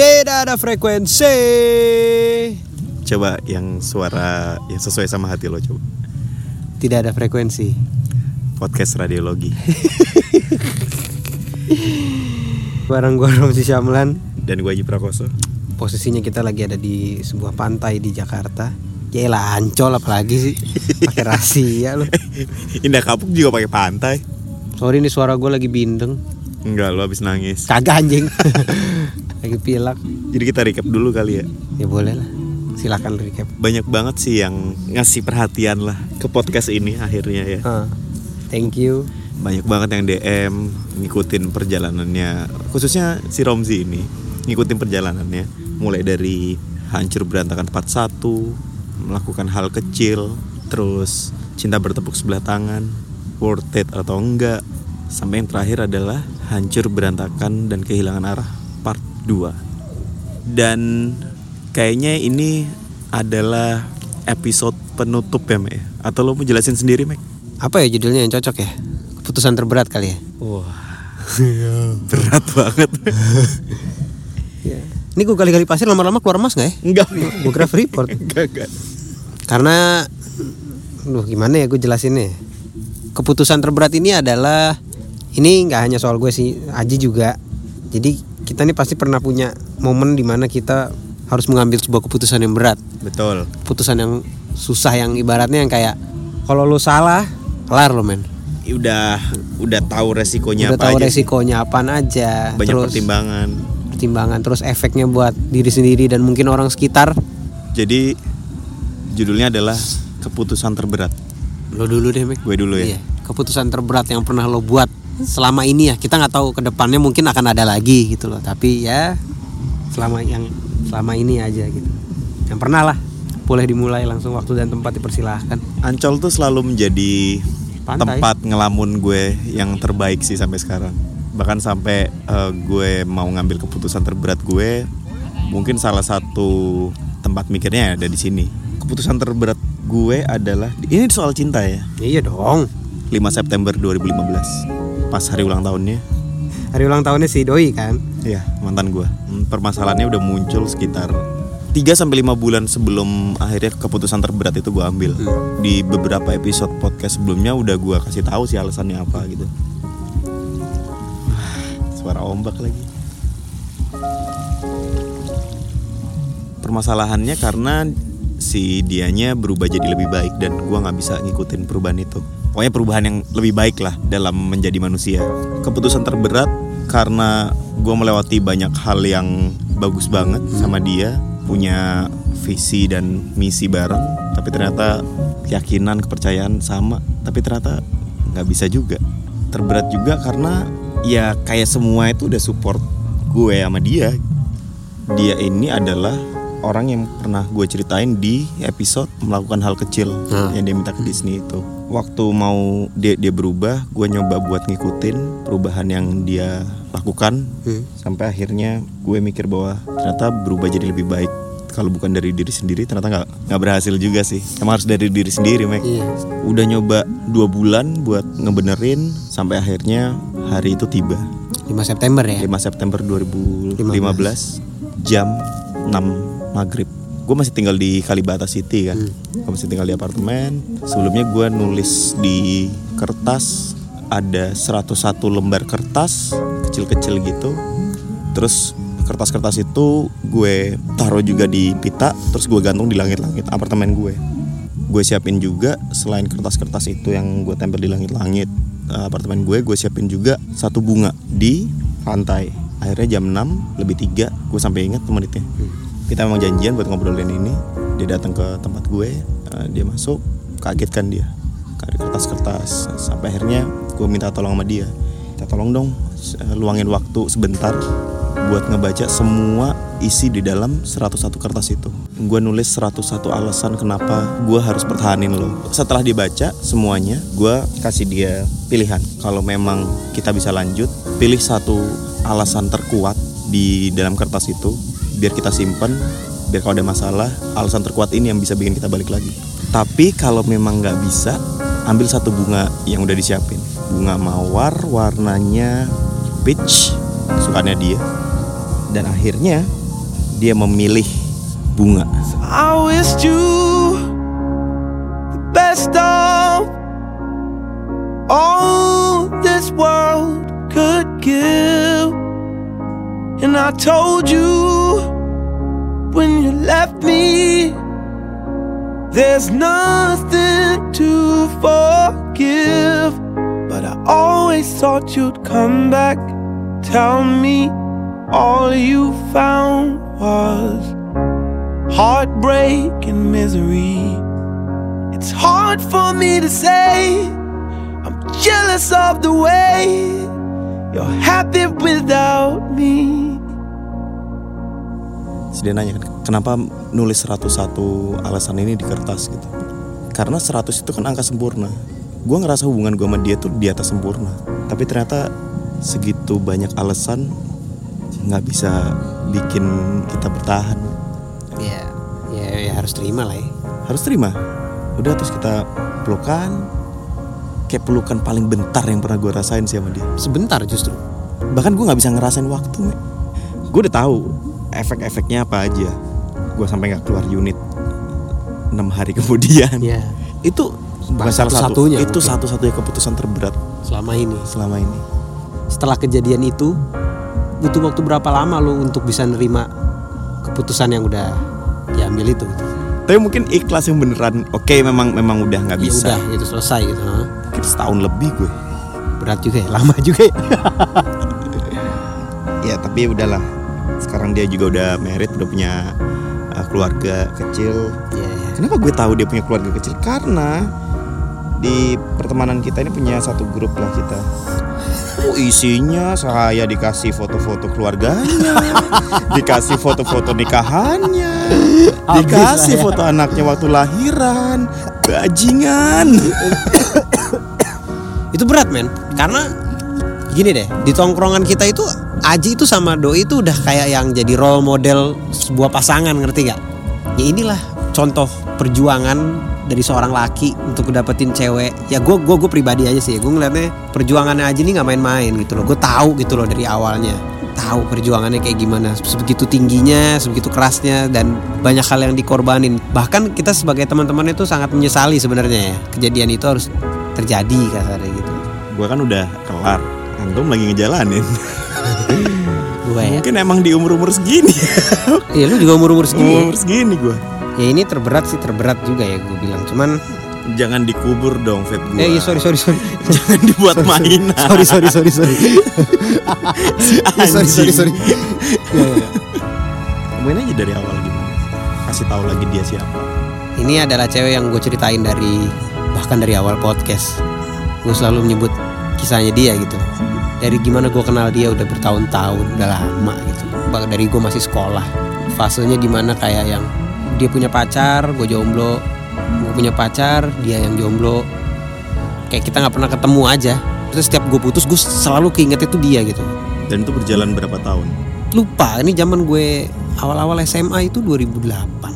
Tidak ada frekuensi. Coba yang suara yang sesuai sama hati lo coba. Tidak ada frekuensi. Podcast radiologi Barang gua Romsi Syamlan. dan gue Haji Prakoso. Posisinya kita lagi ada di sebuah pantai di Jakarta. Yaelah ancol apalagi sih pakai rahasia lu. Indah Kapuk juga pakai pantai. Sorry nih suara gue lagi bindeng. Enggak, lo habis nangis. Kagak anjing. lagi pilak. Jadi kita recap dulu kali ya. Ya boleh lah. Silakan recap. Banyak banget sih yang ngasih perhatian lah ke podcast ini akhirnya ya. Ah, thank you. Banyak banget yang DM ngikutin perjalanannya, khususnya si Romzi ini ngikutin perjalanannya, mulai dari hancur berantakan tempat satu, melakukan hal kecil, terus cinta bertepuk sebelah tangan, worth it atau enggak, sampai yang terakhir adalah hancur berantakan dan kehilangan arah part 2. Dan kayaknya ini adalah episode penutup ya, Mek? Atau lo mau jelasin sendiri, Mek? Apa ya judulnya yang cocok ya? Keputusan terberat kali ya. Wah, berat banget. Ini gue kali-kali pasir lama-lama keluar emas nggak ya? Enggak, Gue kira freeport. enggak, enggak. Karena, duh gimana ya gue jelasinnya? Keputusan terberat ini adalah ini nggak hanya soal gue sih, Aji juga. Jadi kita nih pasti pernah punya momen di mana kita harus mengambil sebuah keputusan yang berat, Betul. keputusan yang susah yang ibaratnya yang kayak kalau lo salah, kelar lo men. Udah udah tahu resikonya Udah apa tahu aja. sih. resikonya apaan aja. Banyak terus pertimbangan. pertimbangan, terus efeknya buat diri sendiri dan mungkin orang sekitar. Jadi judulnya adalah keputusan terberat. Lo dulu deh, Mek. Gue dulu ya. Iya, keputusan terberat yang pernah lo buat selama ini ya. Kita nggak tahu ke depannya mungkin akan ada lagi gitu loh. Tapi ya selama yang selama ini aja gitu. Yang pernah lah. Boleh dimulai langsung waktu dan tempat dipersilahkan. Ancol tuh selalu menjadi Pantai. tempat ngelamun gue yang terbaik sih sampai sekarang. Bahkan sampai eh, gue mau ngambil keputusan terberat gue, mungkin salah satu tempat mikirnya ada di sini. Keputusan terberat gue adalah ini soal cinta ya. Iya dong. 5 September 2015 pas hari ulang tahunnya Hari ulang tahunnya si Doi kan. Iya, mantan gua. Hmm, Permasalahannya udah muncul sekitar 3 sampai 5 bulan sebelum akhirnya keputusan terberat itu gua ambil. Di beberapa episode podcast sebelumnya udah gua kasih tahu sih alasannya apa gitu. Suara ombak lagi. Permasalahannya karena si dianya berubah jadi lebih baik dan gua nggak bisa ngikutin perubahan itu. Pokoknya perubahan yang lebih baik lah dalam menjadi manusia. Keputusan terberat karena gua melewati banyak hal yang bagus banget sama dia, punya visi dan misi bareng, tapi ternyata keyakinan, kepercayaan sama, tapi ternyata nggak bisa juga. Terberat juga karena ya kayak semua itu udah support gue sama dia. Dia ini adalah orang yang pernah gue ceritain di episode melakukan hal kecil Nah. yang dia minta ke Disney itu. Waktu mau dia dia berubah, gue nyoba buat ngikutin perubahan yang dia lakukan Hmm. sampai akhirnya gue mikir bahwa ternyata berubah jadi lebih baik. Kalau bukan dari diri sendiri ternyata nggak nggak berhasil juga sih. Emang harus dari diri sendiri, Mek. Iya. Udah nyoba dua bulan buat ngebenerin sampai akhirnya hari itu tiba. 5 September ya. 5 September 2015 jam 6 maghrib gue masih tinggal di Kalibata City kan. Gue masih tinggal di apartemen. Sebelumnya gue nulis di kertas ada 101 lembar kertas kecil-kecil gitu. Terus kertas-kertas itu gue taruh juga di pita terus gue gantung di langit-langit apartemen gue. Gue siapin juga selain kertas-kertas itu yang gue tempel di langit-langit eh, apartemen gue gue siapin juga satu bunga di pantai. Akhirnya jam 6 lebih 3 gue sampai ingat tuh menitnya kita memang janjian buat ngobrolin ini. Dia datang ke tempat gue eh, dia masuk kaget kan dia. Kayak kertas-kertas sampai akhirnya gue minta tolong sama dia. Minta tolong dong eh, luangin waktu sebentar buat ngebaca semua isi di dalam 101 kertas itu. Gue nulis 101 alasan kenapa gue harus pertahanin lo. Setelah dibaca semuanya gue kasih dia pilihan. Kalau memang kita bisa lanjut pilih satu alasan terkuat di dalam kertas itu biar kita simpen biar kalau ada masalah alasan terkuat ini yang bisa bikin kita balik lagi. Tapi kalau memang nggak bisa ambil satu bunga yang udah disiapin. Bunga mawar warnanya peach kesukaannya dia. Dan akhirnya dia memilih bunga. I I told you when you left me, there's nothing to forgive. But I always thought you'd come back, tell me all you found was heartbreak and misery. It's hard for me to say, I'm jealous of the way you're happy without me. Terus dia nanya kan, kenapa nulis 101 alasan ini di kertas gitu. Karena 100 itu kan angka sempurna. Gue ngerasa hubungan gue sama dia tuh di atas sempurna. Tapi ternyata segitu banyak alasan nggak bisa bikin kita bertahan. ya ya, ya harus terima lah ya Harus terima. Udah terus kita pelukan. Kayak pelukan paling bentar yang pernah gue rasain sih sama dia. sebentar justru Bahkan gue nggak bisa ngerasain waktu. Gue udah tahu efek-efeknya apa aja. Gue sampai nggak keluar unit enam hari kemudian. ya itu bukan satu satunya itu mungkin. satu-satunya keputusan terberat selama ini. selama ini. Setelah kejadian itu butuh waktu berapa lama lo untuk bisa nerima keputusan yang udah diambil itu? Gitu. tapi mungkin ikhlas yang beneran oke memang memang udah nggak ya bisa. udah itu selesai gitu mungkin setahun lebih gue. Berat juga ya lama juga ya. Ya tapi udahlah sekarang dia juga udah merit udah punya uh, keluarga kecil. Ya, ya. kenapa gue tahu dia punya keluarga kecil? Karena di pertemanan kita ini punya satu grup lah kita. Oh isinya saya dikasih foto-foto keluarganya Dikasih foto-foto nikahannya Dikasih foto anaknya waktu lahiran. Bajingan. Itu berat men. Karena gini deh di tongkrongan kita itu Aji itu sama Doi itu udah kayak yang jadi role model sebuah pasangan ngerti gak ya inilah contoh perjuangan dari seorang laki untuk dapetin cewek. Ya gue gue gue pribadi aja sih gue ngeliatnya perjuangannya Aji ini nggak main-main gitu loh. Gue tahu gitu loh dari awalnya. Tahu perjuangannya kayak gimana sebegitu tingginya sebegitu kerasnya dan banyak hal yang dikorbanin. Bahkan kita sebagai teman-teman itu sangat menyesali sebenarnya ya kejadian itu harus terjadi kasarnya gitu. Gue kan udah kelar Antum lagi ngejalanin. Gue ya. Mungkin emang di umur-umur segini. Iya lu juga umur umur segini. Umur segini gue ya ini terberat sih terberat juga ya gue bilang. Cuman Jangan dikubur dong Fit gue eh iya sorry sorry sorry. Jangan dibuat mainan. Sorry sorry sorry sorry. Eh, sorry sorry sorry. Ya, ya, ya. Ngomongin aja dari awal gimana? Kasih tahu lagi dia siapa. Ini adalah cewek yang gue ceritain dari bahkan dari awal podcast. Gue selalu menyebut kisahnya dia gitu. Dari gimana gue kenal dia udah bertahun-tahun udah lama gitu. Dari gue masih sekolah. Fasenya di mana kayak yang dia punya pacar gue jomblo. Gue punya pacar dia yang jomblo. Kayak kita nggak pernah ketemu aja. Terus setiap gue putus gue selalu keinget itu dia gitu. Dan itu berjalan berapa tahun? Lupa ini zaman gue awal-awal SMA itu 2008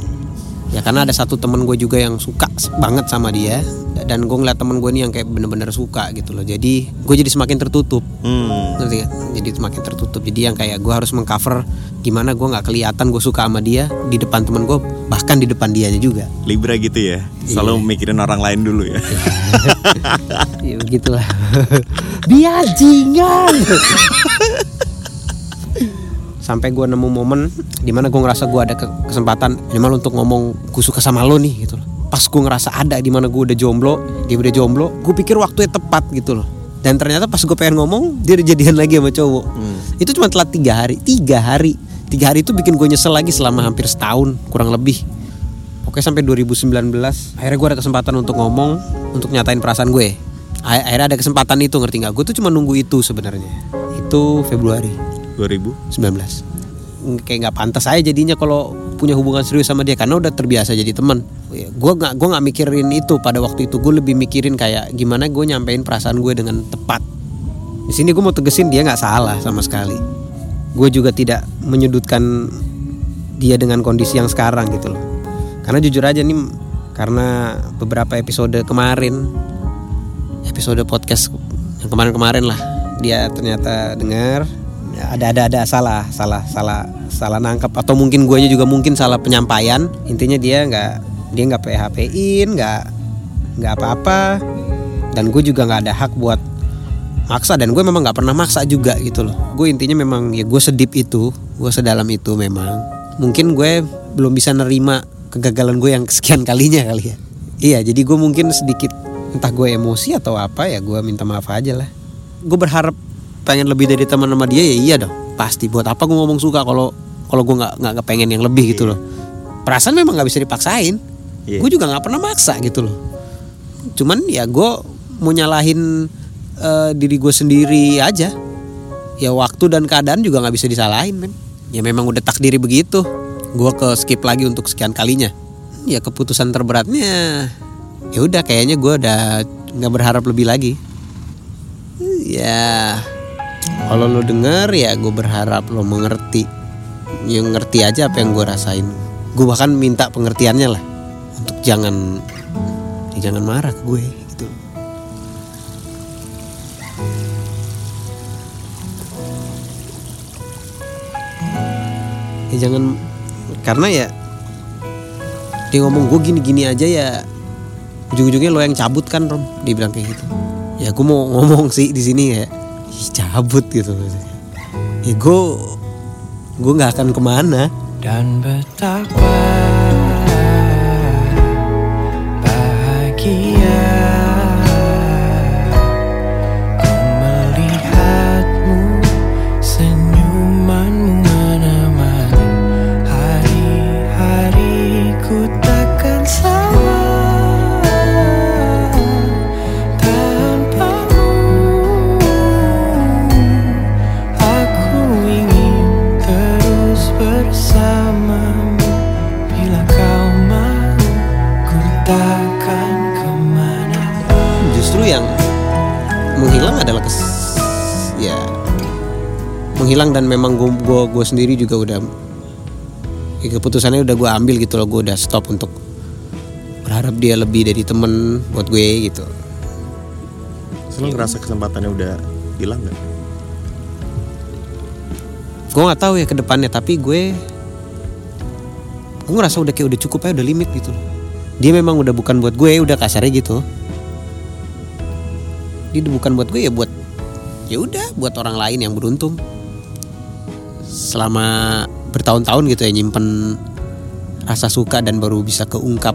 ya karena ada satu temen gue juga yang suka banget sama dia dan gue ngeliat temen gue ini yang kayak bener-bener suka gitu loh. Jadi gue jadi semakin tertutup. Hmm. Ngerti gak? jadi semakin tertutup. Jadi yang kayak gue harus mengcover gimana gue nggak kelihatan gue suka sama dia di depan temen gue bahkan di depan dianya juga. Libra gitu ya? Selalu mikirin orang lain dulu ya? Ya begitulah. Biajingan sampai gue nemu momen di mana gue ngerasa gue ada ke- kesempatan minimal untuk ngomong gue suka sama lo nih gitu loh pas gue ngerasa ada di mana gue udah jomblo dia udah jomblo gue pikir waktunya tepat gitu loh dan ternyata pas gue pengen ngomong dia udah jadian lagi sama cowok itu cuma telat tiga hari tiga hari tiga hari itu bikin gue nyesel lagi selama hampir setahun kurang lebih Oke sampai 2019 akhirnya gue ada kesempatan untuk ngomong untuk nyatain perasaan gue. Akhirnya ada kesempatan itu ngerti nggak? Gue tuh cuma nunggu itu sebenarnya. Itu Februari 2000 19. Kayak nggak pantas aja jadinya kalau punya hubungan serius sama dia karena udah terbiasa jadi teman. Gue nggak gue nggak mikirin itu pada waktu itu. Gue lebih mikirin kayak gimana gue nyampein perasaan gue dengan tepat. Di sini gue mau tegesin dia nggak salah sama sekali. Gue juga tidak menyudutkan dia dengan kondisi yang sekarang gitu loh. Karena jujur aja nih karena beberapa episode kemarin episode podcast yang kemarin-kemarin lah dia ternyata dengar ya, ada ada ada salah salah salah salah nangkap atau mungkin guanya juga mungkin salah penyampaian. Intinya dia nggak dia nggak PHP-in nggak nggak apa-apa. Dan gue juga nggak ada hak buat maksa. Dan gue memang nggak pernah maksa juga gitu loh. Gue intinya memang ya gue sedip itu gue sedalam itu memang. Mungkin gue belum bisa nerima kegagalan gue yang sekian kalinya kali ya. Iya jadi gue mungkin sedikit entah gue emosi atau apa ya gue minta maaf aja lah. Gue berharap pengen lebih dari teman sama dia ya iya dong. Pasti. Buat apa gue ngomong suka kalau kalau gue nggak nggak pengen yang lebih gitu loh. Perasaan memang nggak bisa dipaksain. Iya. gue juga nggak pernah maksa gitu loh. Cuman ya gue mau nyalahin eh, diri gue sendiri aja. Ya waktu dan keadaan juga nggak bisa disalahin men. Ya memang udah takdiri begitu. Gue ke skip lagi untuk sekian kalinya. Ya keputusan terberatnya ya udah kayaknya gue udah nggak berharap lebih lagi. Ya kalau lo denger ya gue berharap lo mengerti. Yang ngerti aja apa yang gue rasain. Gue bahkan minta pengertiannya lah. Untuk jangan ya jangan marah ke gue gitu. Ya jangan karena ya dia ngomong gue gini-gini aja ya. Ujung-ujungnya lo yang cabut kan Rom? Dia bilang kayak gitu. Ya gue mau ngomong sih di sini ya. "Ih, cabut gitu. Ya gue gue nggak akan ke mana. Dan betapa bahagia menghilang dan memang gue gua, gua sendiri juga udah ya keputusannya udah gue ambil gitu loh. Gue udah stop untuk berharap dia lebih dari temen buat gue gitu. Lo ngerasa kesempatannya udah hilang nggak? gue nggak tahu ya ke depannya tapi gue gue ngerasa udah kayak udah cukup aja udah limit gitu. Dia memang udah bukan buat gue udah kasarnya gitu. Dia udah bukan buat gue ya buat ya udah buat orang lain yang beruntung selama bertahun-tahun gitu ya nyimpen rasa suka dan baru bisa keungkap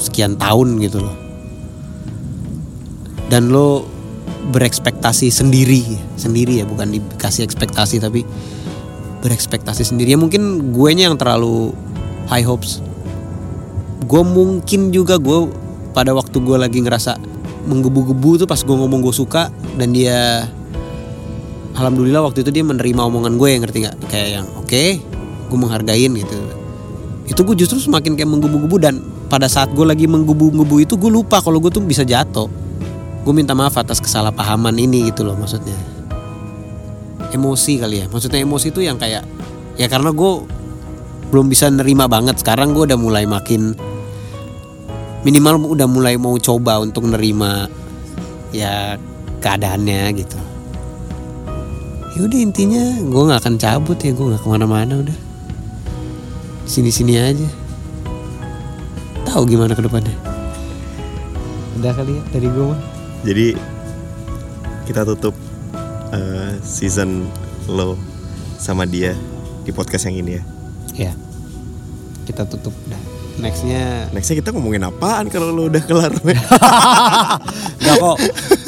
sekian tahun gitu loh. Dan lo berekspektasi sendiri sendiri ya bukan dikasih ekspektasi tapi berekspektasi sendiri. Ya mungkin gue yang terlalu high hopes. Gue mungkin juga gue pada waktu gue lagi ngerasa menggebu-gebu tuh pas gue ngomong gue suka dan dia alhamdulillah waktu itu dia menerima omongan gue yang ngerti nggak? Kayak yang oke gue menghargain gitu. Itu gue justru semakin kayak menggebu-gebu dan pada saat gue lagi menggebu-gebu itu gue lupa kalau gue tuh bisa jatuh. Gue minta maaf atas kesalahpahaman ini gitu loh maksudnya. Emosi kali ya. Maksudnya emosi itu yang kayak ya karena gue belum bisa nerima banget. Sekarang gue udah mulai makin minimal udah mulai mau coba untuk nerima ya keadaannya gitu ya udah intinya gue nggak akan cabut ya gue nggak ke mana-mana udah. Sini-sini aja. Tahu gimana ke depannya? Udah kali ya dari gue mah Jadi kita tutup eh, season lo sama dia di podcast yang ini ya. ya kita tutup dah nextnya Nextnya kita ngomongin apaan kalau lo udah kelar? Gak kok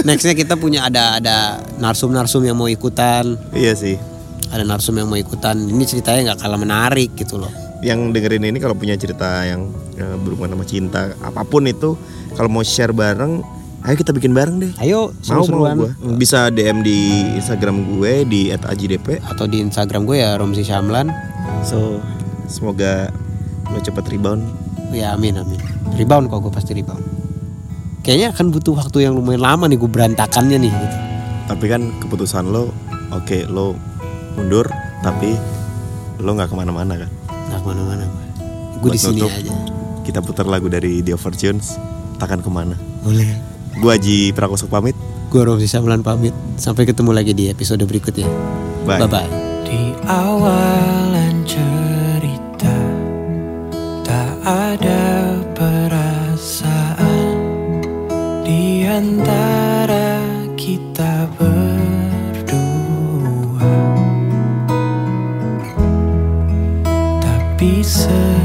nextnya kita punya ada ada narsum narsum yang mau ikutan iya sih. ada narsum yang mau ikutan ini ceritanya nggak kalah menarik gitu loh Yang dengerin ini kalau punya cerita yang eh, berhubungan sama cinta apa pun itu, kalau mau share bareng, ayo kita bikin bareng deh. ayo Mau mau gue. Bisa DM di Instagram gue di @ajdp. atau di Instagram gue ya Romsi Syamlan So semoga lo cepet rebound. ya amin amin rebound kok gue pasti rebound kayaknya akan butuh waktu yang lumayan lama nih gue berantakannya nih gitu. Tapi kan keputusan lo, oke lo mundur, tapi lo nggak ke mana-mana kan. nggak ke mana-mana gue di sini aja Kita putar lagu dari The Fortunes, takkan ke mana. boleh Gue Aji Prakoso pamit. gue Romsi Syamlan pamit sampai ketemu lagi di episode berikutnya Bye. bye bye Di awalan cerita Tak ada antara kita berdua. Tapi seiring